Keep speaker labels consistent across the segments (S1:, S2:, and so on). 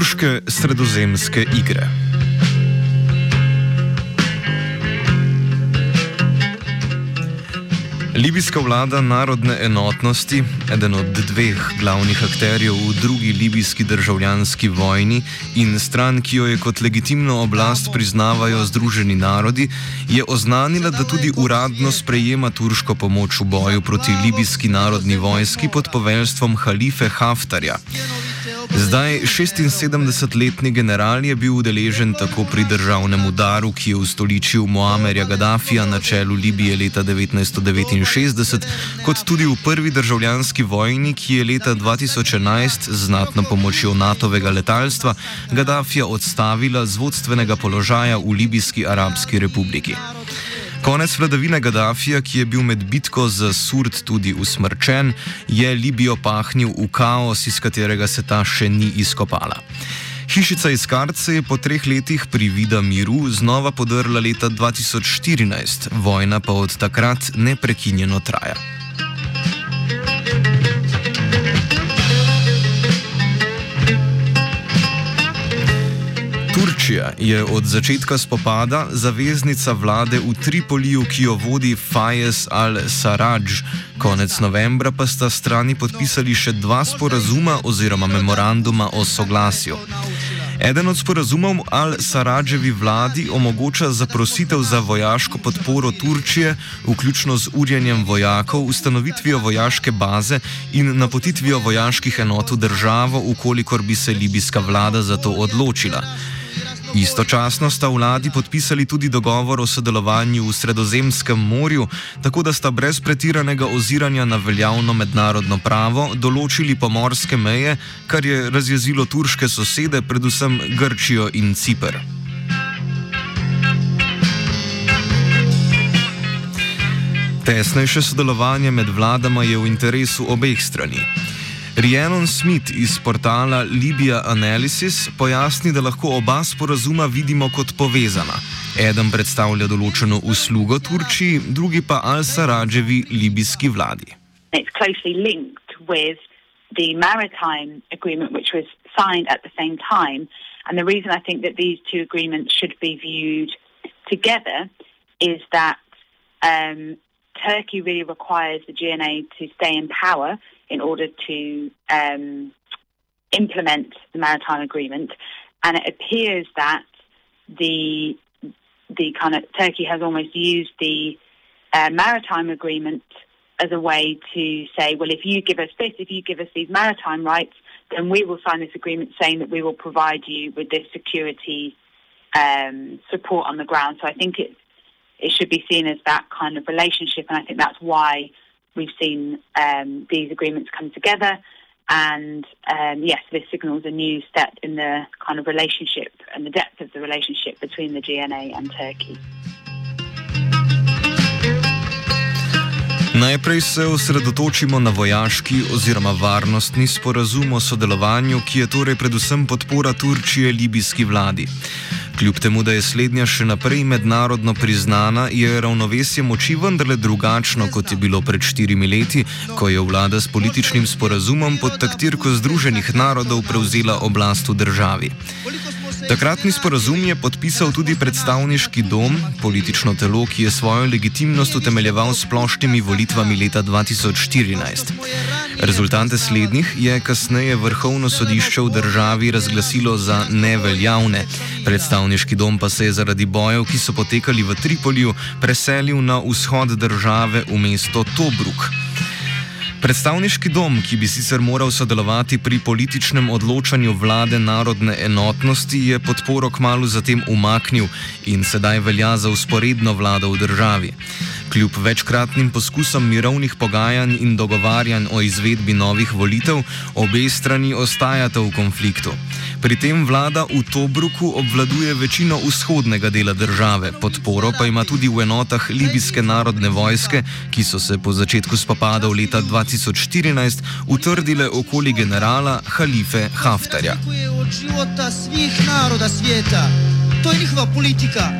S1: Turške sredozemske igre. Libijska vlada narodne enotnosti, eden od dveh glavnih akterjev v drugi libijski državljanski vojni in stran, ki jo je kot legitimno oblast priznavajo Združeni narodi, je oznanila, da tudi uradno sprejema turško pomoč v boju proti libijski narodni vojski pod poveljstvom halife Haftarja. Zdaj 76-letni general je bil udeležen tako pri državnem udaru, ki je ustoličil Muamerja Gaddafija na čelu Libije leta 1969, kot tudi v prvi državljanski vojni, ki je leta 2011 z znatno pomočjo NATO-vega letalstva Gaddafija odstavila z vodstvenega položaja v Libijski arabski republiki. Konec vladavine Gaddafija, ki je bil med bitko za Surd tudi usmrčen, je Libijo pahnil v kaos, iz katerega se ta še ni izkopala. Hišica iz Karce je po treh letih pri vida miru znova podrla leta 2014, vojna pa od takrat neprekinjeno traja. Turčija je od začetka spopada zaveznica vlade v Tripoliju, ki jo vodi Fayez al-Sarraj. Konec novembra pa sta strani podpisali še dva sporazuma oziroma memoranduma o soglasju. Eden od sporazumov al-Sarrajevi vladi omogoča zaprositev za vojaško podporo Turčije, vključno z urjenjem vojakov, ustanovitvijo vojaške baze in napotitvijo vojaških enot v državo, ukolikor bi se libijska vlada za to odločila. Istočasno sta vladi podpisali tudi dogovor o sodelovanju v Sredozemskem morju, tako da sta brez pretiranega oziranja na veljavno mednarodno pravo določili pomorske meje, kar je razjezilo turške sosede, predvsem Grčijo in Cipr. Tesnejše sodelovanje med vladama je v interesu obeh strani. Rhiannon Smith iz portala Libya Analysis pojasni, da lahko oba sporazuma vidimo kot povezana. Eden predstavlja določeno uslugo Turčiji, drugi pa Al-Sarajevi libijski vladi.
S2: It's closely linked with the maritime agreement, which was signed at the same time. And the reason I think that these two agreements should be viewed together is that um, Turkey really requires the GNA to stay in power in order to um, implement the maritime agreement, and it appears that the the kind of Turkey has almost used the uh, maritime agreement as a way to say, well, if you give us this, if you give us these maritime rights, then we will sign this agreement saying that we will provide you with this security um, support on the ground. So I think it it should be seen as that kind of relationship, and I think that's why we've seen um, these agreements come together. And um, yes, this signals a new step in the kind of relationship and the depth of the relationship between the GNA and Turkey.
S1: Najprej se osredotočimo na vojaški oziroma varnostni sporazum o sodelovanju, ki je torej predvsem podpora Turčije libijski vladi. Kljub temu, da je slednja še naprej mednarodno priznana, je ravnovesje moči vendarle drugačno, kot je bilo pred štirimi leti, ko je vlada s političnim sporazumom pod taktirko Združenih narodov prevzela oblast v državi. Takratni sporazum je podpisal tudi predstavniški dom, politično telo, ki je svojo legitimnost utemeljeval s splošnimi volitvami leta 2014. Rezultate slednjih je kasneje vrhovno sodišče v državi razglasilo za neveljavne. Predstavniški dom pa se je zaradi bojev, ki so potekali v Tripoliju, preselil na vzhod države v mesto Tobruk. Predstavniški dom, ki bi sicer moral sodelovati pri političnem odločanju vlade narodne enotnosti, je podporo kmalo zatem umaknil in sedaj velja za usporedno vlado v državi. Kljub večkratnim poskusom mirovnih pogajanj in dogovarjanj o izvedbi novih volitev, obe strani ostajata v konfliktu. Pri tem vlada v Tobruku obvladuje večino vzhodnega dela države, podporo pa ima tudi v enotah libijske narodne vojske, ki so se po začetku spopadov leta 2014 utrdile okoli generala Halife Haftarja.
S3: To je njihova politika,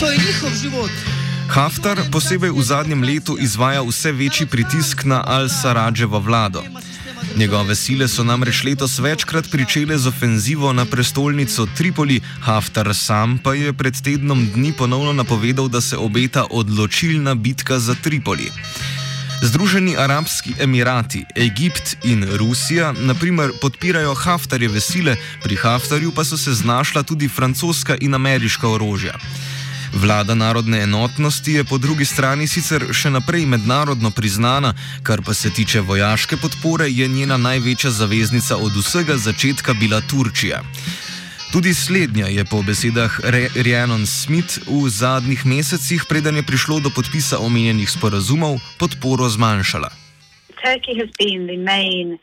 S3: to je njihov život.
S1: Haftar posebej v zadnjem letu izvaja vse večji pritisk na Al-Saradževo vlado. Njegove sile so namreč letos večkrat pričele z ofenzivo na prestolnico Tripoli, Haftar sam pa je pred tednom dni ponovno napovedal, da se obeta odločilna bitka za Tripoli. Združeni arabski emirati, Egipt in Rusija, naprimer, podpirajo Haftarjeve sile, pri Haftarju pa so se znašla tudi francoska in ameriška orožja. Vlada narodne enotnosti je po drugi strani sicer še naprej mednarodno priznana, kar pa se tiče vojaške podpore, je njena največja zaveznica od vsega začetka bila Turčija. Tudi slednja je po besedah Rhiannon Smith v zadnjih mesecih, preden je prišlo do podpisa omenjenih sporazumov, podporo zmanjšala.
S2: Turkey has been the main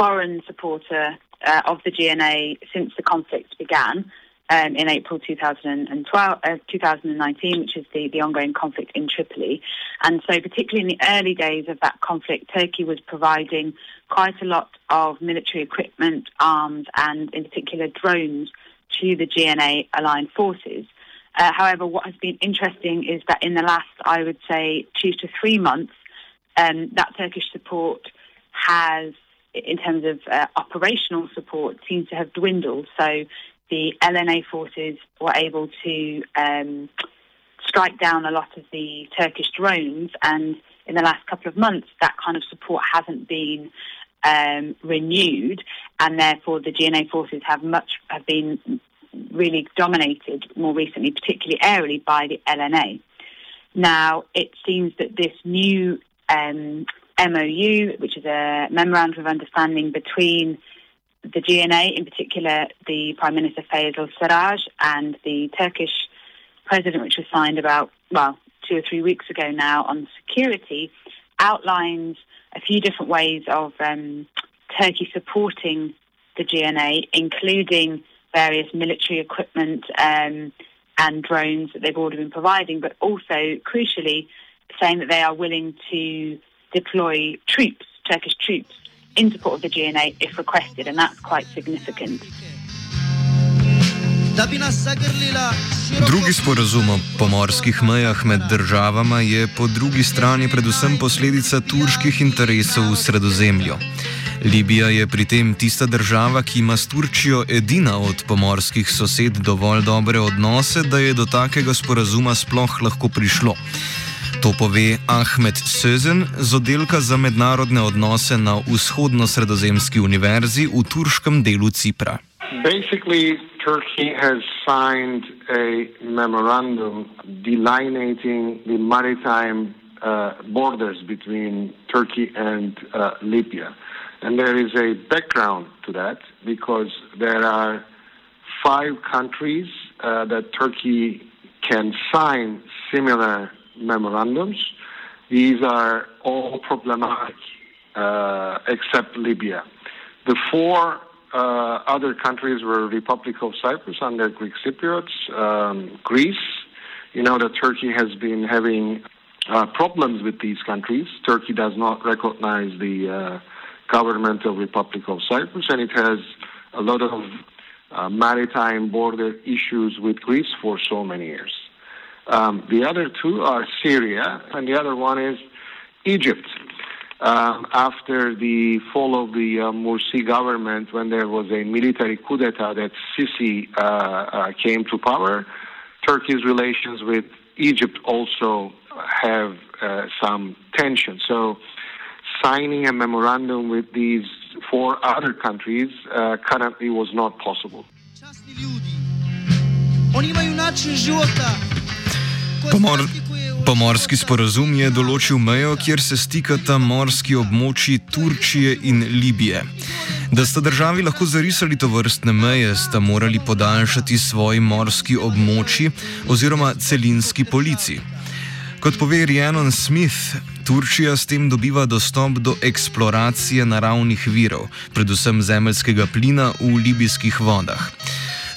S2: foreign supporter uh, of the GNA since the conflict began. Um, in April 2012, uh, 2019, which is the, the ongoing conflict in Tripoli. And so, particularly in the early days of that conflict, Turkey was providing quite a lot of military equipment, arms, and in particular drones to the GNA aligned forces. Uh, however, what has been interesting is that in the last, I would say, two to three months, um, that Turkish support has, in terms of uh, operational support, seems to have dwindled. So the LNA forces were able to um, strike down a lot of the Turkish drones, and in the last couple of months, that kind of support hasn't been um, renewed, and therefore the GNA forces have much have been really dominated more recently, particularly aerially, by the LNA. Now it seems that this new um, MOU, which is a memorandum of understanding between the GNA, in particular the Prime Minister Faisal Sarraj and the Turkish president, which was signed about, well, two or three weeks ago now on security, outlines a few different ways of um, Turkey supporting the GNA, including various military equipment um, and drones that they've already been providing, but also, crucially, saying that they are willing to deploy troops, Turkish troops, in support of the GNA if requested, and that's quite significant.
S1: Drugi sporazum o pomorskih mejah med državama je po drugi strani predvsem posledica turških interesov v sredozemlju. Libija je pri tem tista država, ki ima s Turčijo edina od pomorskih sosed dovolj dobre odnose, da je do takega sporazuma sploh lahko prišlo. To pove Ahmed Sözen z oddelka za mednarodne odnose na vzhodno-sredozemski univerzi v turškem delu Cipra.
S4: Basically, Turkey has signed a memorandum delineating the maritime uh, borders between Turkey and uh, Libya. And there is a background to that because there are five countries uh, that Turkey can sign similar memorandums. These are all problematic uh, except Libya. The four uh, other countries were Republic of Cyprus under Greek Cypriots, um, Greece. You know that Turkey has been having uh, problems with these countries. Turkey does not recognize the uh, government of Republic of Cyprus, and it has a lot of uh, maritime border issues with Greece for so many years. Um, the other two are Syria, and the other one is Egypt. um, after the fall of the uh, Morsi government, when there was a military coup d'etat that Sisi uh, uh, came to power, Turkey's relations with Egypt also have uh, some tension. So, signing a memorandum with these four other countries uh, currently was not possible.
S1: Pomor, pomorski sporazum je določil mejo, kjer se stikata morski območji Turčije in Libije. Da sta državi lahko zarisali to vrstne meje, sta morali podaljšati svoji morski območji oziroma celinski polici. Kot pove Rhiannon Smith, Turčija s tem dobiva dostop do eksploracije naravnih virov, predvsem zemeljskega plina v libijskih vodah.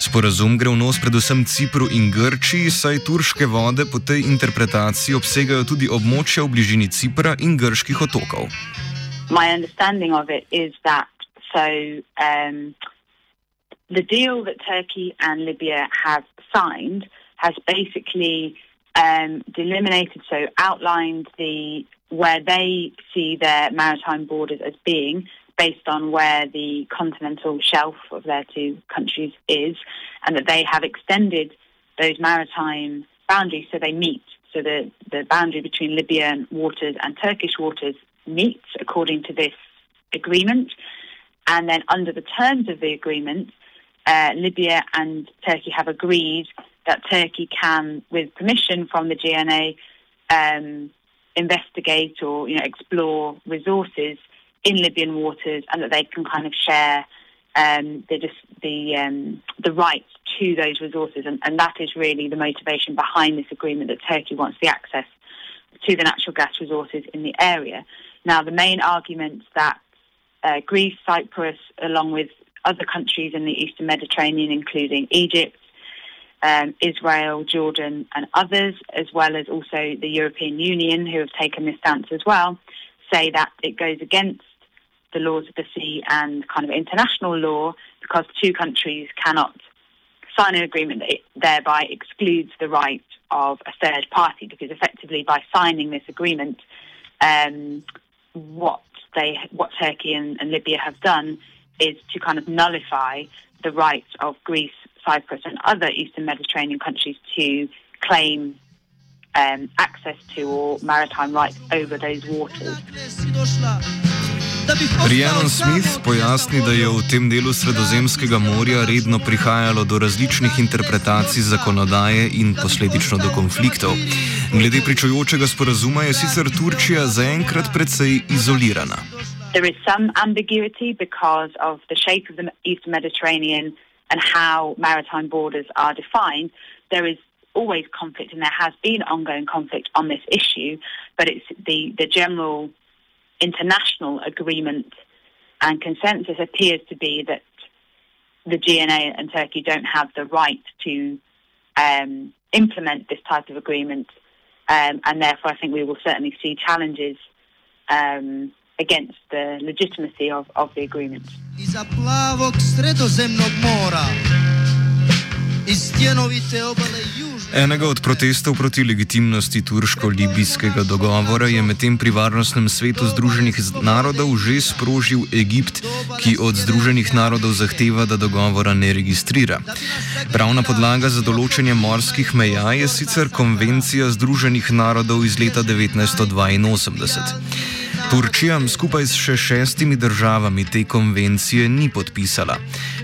S1: Sporazum gre v nos predvsem Cipru in Grčiji, saj turške vode po tej interpretaciji obsegajo tudi območja v bližini Cipra in grških otokov.
S2: My understanding of it is that so um, the deal that Turkey and Libya have signed has basically um, delimited, so outlined the where they see their maritime borders as being, based on where the continental shelf of their two countries is, and that they have extended those maritime boundaries so they meet. So the, the boundary between Libyan waters and Turkish waters meets according to this agreement. And then, under the terms of the agreement, uh, Libya and Turkey have agreed that Turkey can, with permission from the GNA, um, investigate or you know explore resources in Libyan waters, and that they can kind of share um, the the um, the rights to those resources, and, and that is really the motivation behind this agreement that Turkey wants the access to the natural gas resources in the area. Now, the main arguments that uh, Greece, Cyprus, along with other countries in the Eastern Mediterranean, including Egypt, um, Israel, Jordan, and others, as well as also the European Union, who have taken this stance as well, say that it goes against the laws of the sea and kind of international law because two countries cannot sign an agreement that thereby excludes the right of a third party because effectively by signing this agreement um, what they what Turkey and, and Libya have done is to kind of nullify the rights of Greece, Cyprus, and other Eastern Mediterranean countries to claim um, access to or maritime rights over those waters.
S1: Rhiannon Smith pojasni, da je v tem delu Sredozemskega morja redno prihajalo do različnih interpretacij zakonodaje in posledično do konfliktov. Glede pričujočega sporazuma je sicer Turčija zaenkrat precej izolirana.
S2: There is some ambiguity because of the shape of the Eastern Mediterranean and how maritime borders are defined. There is always conflict, and there has been ongoing conflict on this issue, but it's the, the general international agreement and consensus appears to be that the GNA and Turkey don't have the right to um, implement this type of agreement, um, and therefore I think we will certainly see challenges um, against the legitimacy of, of the agreement.
S1: Enega od protestov proti legitimnosti turško-libijskega dogovora je medtem pri Varnostnem svetu Združenih narodov že sprožil Egipt, ki od Združenih narodov zahteva, da dogovora ne registrira. Pravna podlaga za določanje morskih meja je sicer konvencija Združenih narodov iz leta 1982. Turčija skupaj s še šestimi državami te konvencije ni podpisala.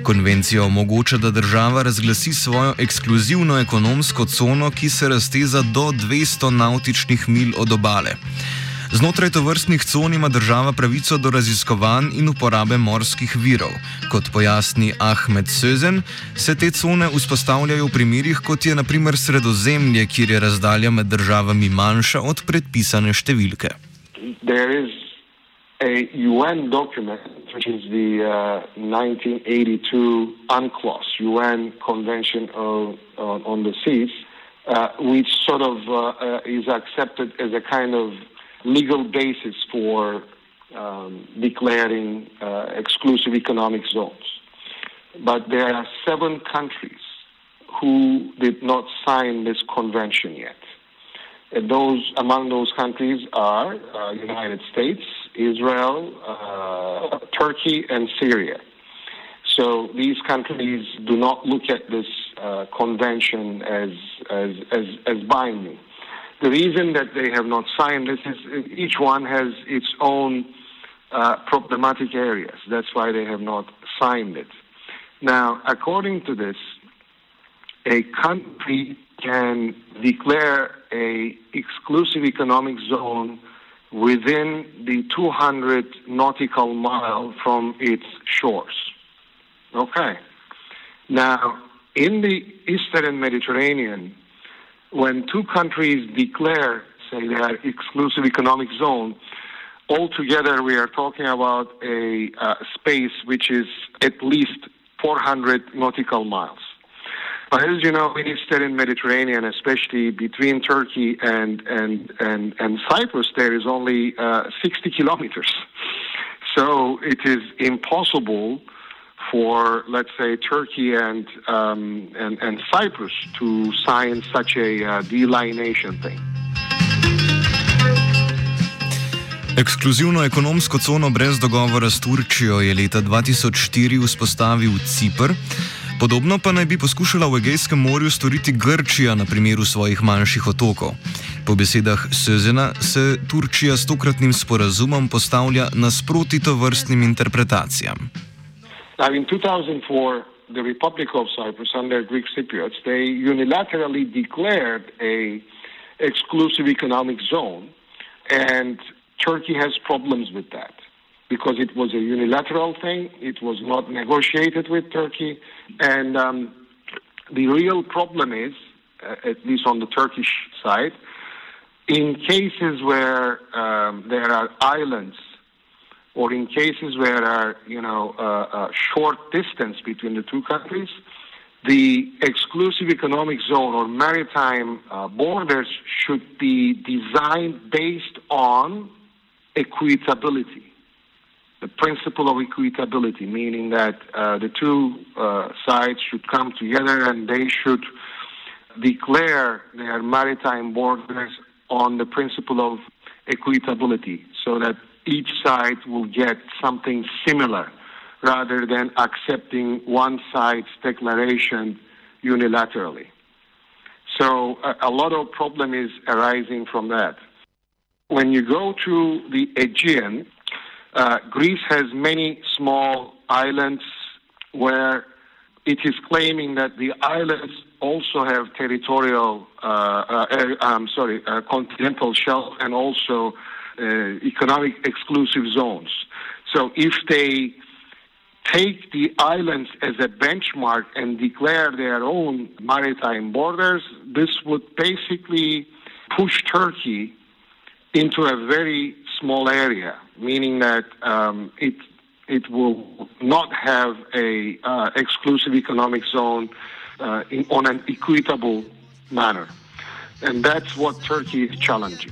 S1: Konvencija omogoča, da država razglasi svojo ekskluzivno ekonomsko cono, ki se razteza do 200 nautičnih mil od obale. Znotraj tovrstnih con ima država pravico do raziskovanj in uporabe morskih virov. Kot pojasni Ahmed Sözen, se te cone vzpostavljajo v primerih, kot je naprimer sredozemlje, kjer je razdalja med državami manjša od predpisane številke.
S4: There is a UN document, which is the uh, 1982 UNCLOS, UN Convention of, uh, on the Seas, uh, which sort of uh, uh, is accepted as a kind of legal basis for um, declaring exclusive economic zones. But there are seven countries who did not sign this convention yet. Those among those countries are uh, United States, Israel, uh, Turkey, and Syria. So these countries do not look at this uh, convention as, as, as, as binding. The reason that they have not signed this is each one has its own uh, problematic areas. That's why they have not signed it. Now, according to this, a country can declare a exclusive economic zone within the 200 nautical mile from its shores. Okay. Now, in the Eastern Mediterranean, when two countries declare, say, their exclusive economic zone, altogether we are talking about a uh, space which is at least 400 nautical miles. But as you know, in Eastern Mediterranean, especially between Turkey and and and, and Cyprus, there is only uh, 60 kilometers. So it is impossible for, let's say, Turkey and um, and, and Cyprus to sign such a uh, delineation thing.
S1: Ekskluzivno ekonomsko cono brez dogovora s Turčijo je leta 2004 vzpostavil Cipr. Podobno pa naj bi poskušala v Egejskem morju storiti Grčija na primeru svojih manjših otokov. Po besedah Sezena se Turčija s tokratnim sporazumom postavlja nasproti to vrstnim interpretacijam.
S4: Now, in 2004, the Republic of Cyprus, under Greek Cypriots, they unilaterally declared a exclusive economic zone, and Turkey has problems with that. Because it was a unilateral thing. It was not negotiated with Turkey. And um, the real problem is, uh, at least on the Turkish side, in cases where um, there are islands or in cases where there are, you know, uh, a short distance between the two countries, the exclusive economic zone or maritime uh, borders should be designed based on equitability the principle of equitability, meaning that uh, the two uh, sides should come together and they should declare their maritime borders on the principle of equitability so that each side will get something similar rather than accepting one side's declaration unilaterally. So a, a lot of problem is arising from that. When you go to the Aegean, uh, Greece has many small islands where it is claiming that the islands also have territorial, uh, uh, I'm sorry, uh, continental shelf and also uh, economic exclusive zones. So if they take the islands as a benchmark and declare their own maritime borders, this would basically push Turkey into a very small area, meaning that um, it it will not have a uh, exclusive economic zone uh, in, on an equitable manner. And that's what Turkey is challenging.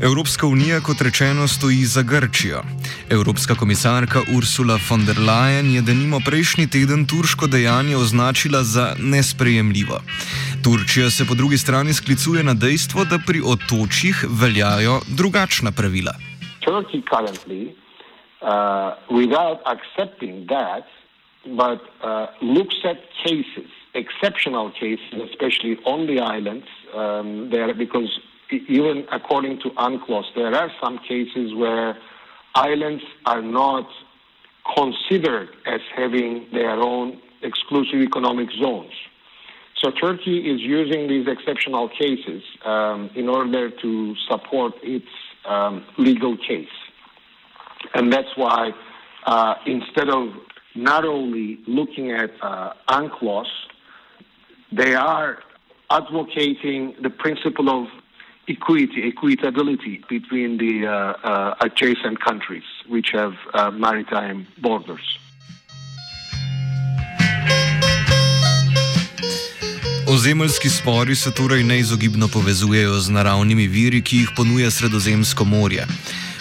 S1: Evropska unija, kot rečeno, stoji za Grčijo. Evropska komisarka Ursula von der Leyen je denimo prejšnji teden turško dejanje označila za nesprejemljivo. Turčija se po drugi strani sklicuje na dejstvo, da pri otočjih veljajo drugačna pravila.
S4: Turkey currently, uh, without accepting that, but uh, looks at cases, exceptional cases, especially on the islands, um, there because even according to UNCLOS, there are some cases where islands are not considered as having their own exclusive economic zones. So Turkey is using these exceptional cases um, in order to support its um, legal case. And that's why uh, instead of not only looking at uh, UNCLOS, they are advocating the principle of equity, equitability between the uh, uh, adjacent countries which have uh, maritime borders.
S1: Ozemeljski spori se torej neizogibno povezujejo z naravnimi viri, ki jih ponuja Sredozemsko morje.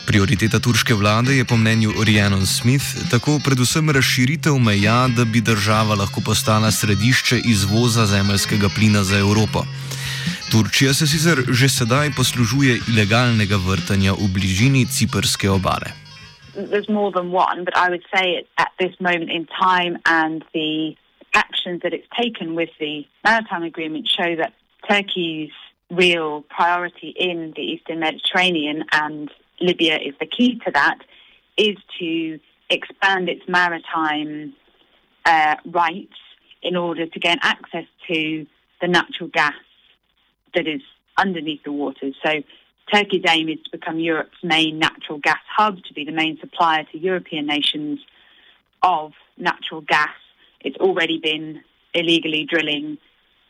S1: Prioriteta turške vlade je po mnenju Rhiannon Smith tako predvsem razširitev meja, da bi država lahko postala središče izvoza zemeljskega plina za Evropo. Turčija se sicer že sedaj poslužuje ilegalnega vrtanja v bližini ciprske obale.
S2: There's more than one, but I would say at this moment in time and the actions that it's taken with the maritime agreement show that Turkey's real priority in the Eastern Mediterranean and Libya is the key to that is to expand its maritime uh, rights in order to gain access to the natural gas that is underneath the waters. So Turkey's aim is to become Europe's main natural gas hub, to be the main supplier to European nations of natural gas. It's already been illegally drilling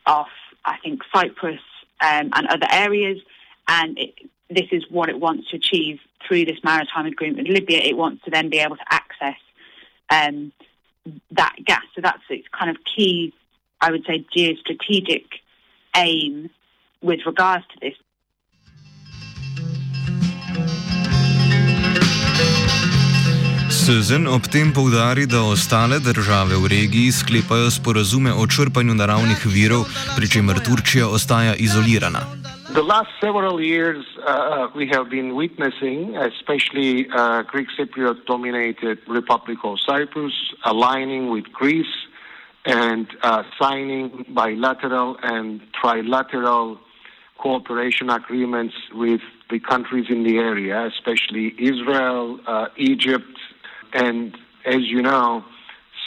S2: off, I think, Cyprus um, and other areas, and it, this is what it wants to achieve through this maritime agreement with Libya. It wants to then be able to access um, that gas. So that's its kind of key, I would say, geostrategic aim with regards to this.
S1: Sezen ob tem poudari, da ostale države v regiji sklepajo sporazume o črpanju naravnih virov, pri čemer Turčija ostaja izolirana.
S4: The last several years, uh, we have been witnessing, especially uh, Greek Cypriot dominated Republic of Cyprus, aligning with Greece and uh, signing bilateral and trilateral cooperation agreements with the countries in the area, especially Israel, uh, Egypt, and as you know,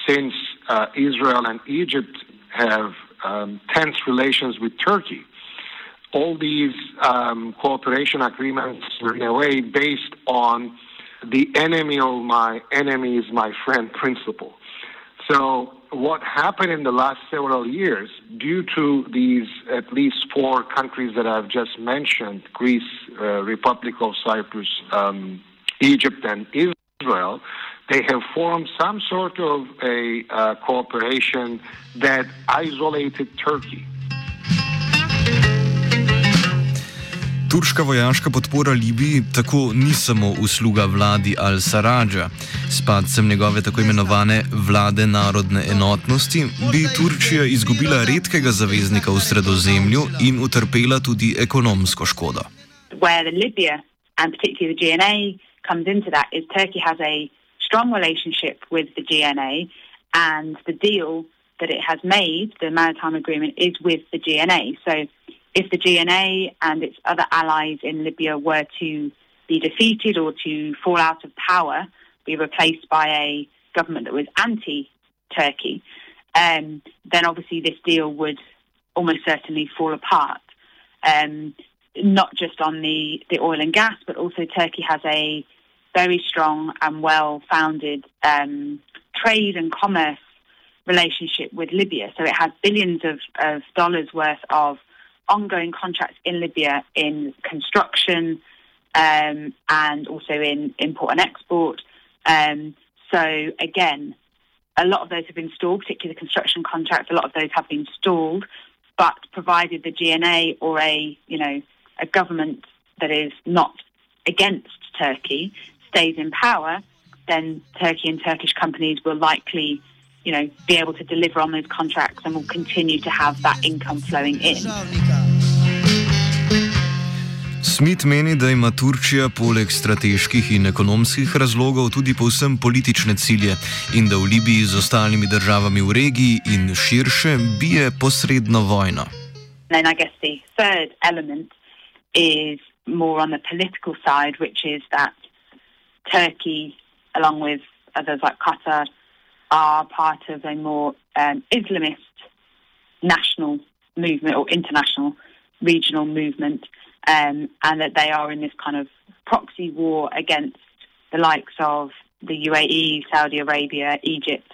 S4: since uh, Israel and Egypt have um, tense relations with Turkey, all these um, cooperation agreements were in a way based on the enemy of my enemy is my friend principle. So what happened in the last several years, due to these at least four countries that I've just mentioned, Greece, uh, Republic of Cyprus, um, Egypt, and Israel, they have formed some sort of a uh, cooperation that isolated Turkey.
S1: Turška vojaška podpora Libiji tako ni samo usluga vladi Al-Sarađa. S padcem njegove tako imenovane vlade narodne enotnosti bi Turčija izgubila redkega zaveznika v sredozemlju in utrpela tudi ekonomsko škodo.
S2: Where the Libya and particularly the GNA comes into that is Turkey has a strong relationship with the GNA and the deal that it has made, the maritime agreement, is with the GNA. So if the GNA and its other allies in Libya were to be defeated or to fall out of power, be replaced by a government that was anti Turkey, um, then obviously this deal would almost certainly fall apart. Um, not just on the, the oil and gas, but also Turkey has a very strong and well founded um, trade and commerce relationship with Libya. So it has billions of, of dollars worth of ongoing contracts in Libya in construction um, and also in import and export. Um, so again, a lot of those have been stalled, particularly the construction contracts. A lot of those have been stalled, but provided the GNA or a you know a government that is not against Turkey stays in power, then Turkey and Turkish companies will likely you know, be able to deliver on those contracts and will continue to have that income flowing in.
S1: Smith meni, da ima Turčija poleg strateških in ekonomskih razlogov tudi povsem politične cilje in da v Libiji z ostalimi državami v regiji in širše bije posredno vojno.
S2: And I guess the third element is more on the political side, which is that Turkey, along with others like Qatar, are part of a more um, Islamist national movement or international regional movement, um, and that they are in this kind of proxy war against the likes of the UAE, Saudi Arabia, Egypt.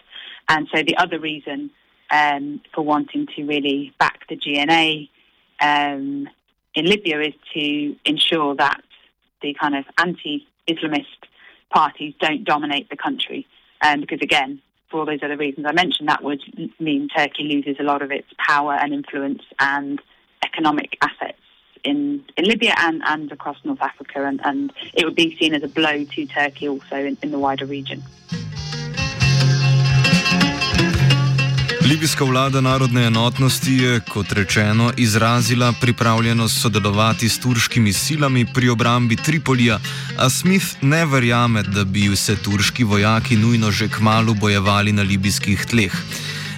S2: And so the other reason um, for wanting to really back the GNA um, in Libya is to ensure that the kind of anti Islamist parties don't dominate the country. Um, because again, for all those other reasons I mentioned, that would mean Turkey loses a lot of its power and influence and economic assets in, in Libya and, and across North Africa. And, and it would be seen as a blow to Turkey also in, in the wider region.
S1: Libijska vlada narodne enotnosti je, kot rečeno, izrazila pripravljenost sodelovati s turškimi silami pri obrambi Tripolija, a Smith ne verjame, da bi se turški vojaki nujno že kmalo bojevali na libijskih tleh.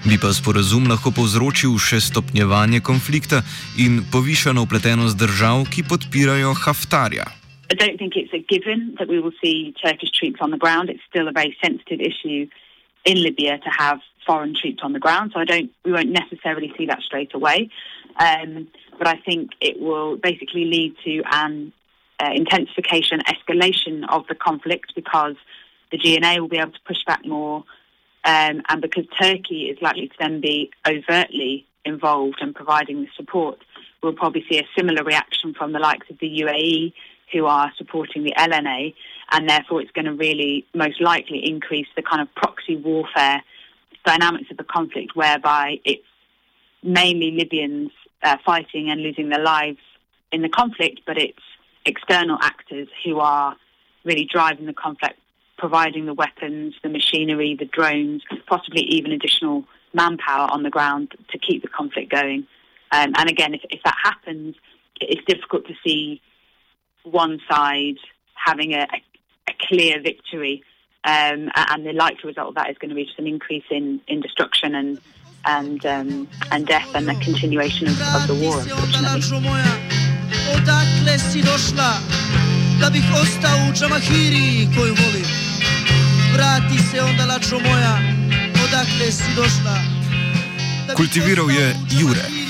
S1: Bi pa sporazum lahko povzročil še stopnjevanje konflikta in povišano upletenost držav, ki podpirajo Haftarja.
S2: I don't think it's a given that we will see Turkish troops on the ground. It's still a very sensitive issue in Libya to have foreign troops on the ground, so I don't. We won't necessarily see that straight away, um, but I think it will basically lead to an uh, intensification, escalation of the conflict because the GNA will be able to push back more, um, and because Turkey is likely to then be overtly involved and providing the support, we'll probably see a similar reaction from the likes of the UAE who are supporting the LNA, and therefore it's going to really most likely increase the kind of proxy warfare dynamics of the conflict, whereby it's mainly Libyans uh, fighting and losing their lives in the conflict, but it's external actors who are really driving the conflict, providing the weapons, the machinery, the drones, possibly even additional manpower on the ground to keep the conflict going. Um, and again, if, if that happens, it's difficult to see one side having a, a, a clear victory. Um, and the likely result of that is going to be just an increase in, in destruction and and um, and death and the continuation of, of the war. Unfortunately.
S1: Kultiviral je Jure.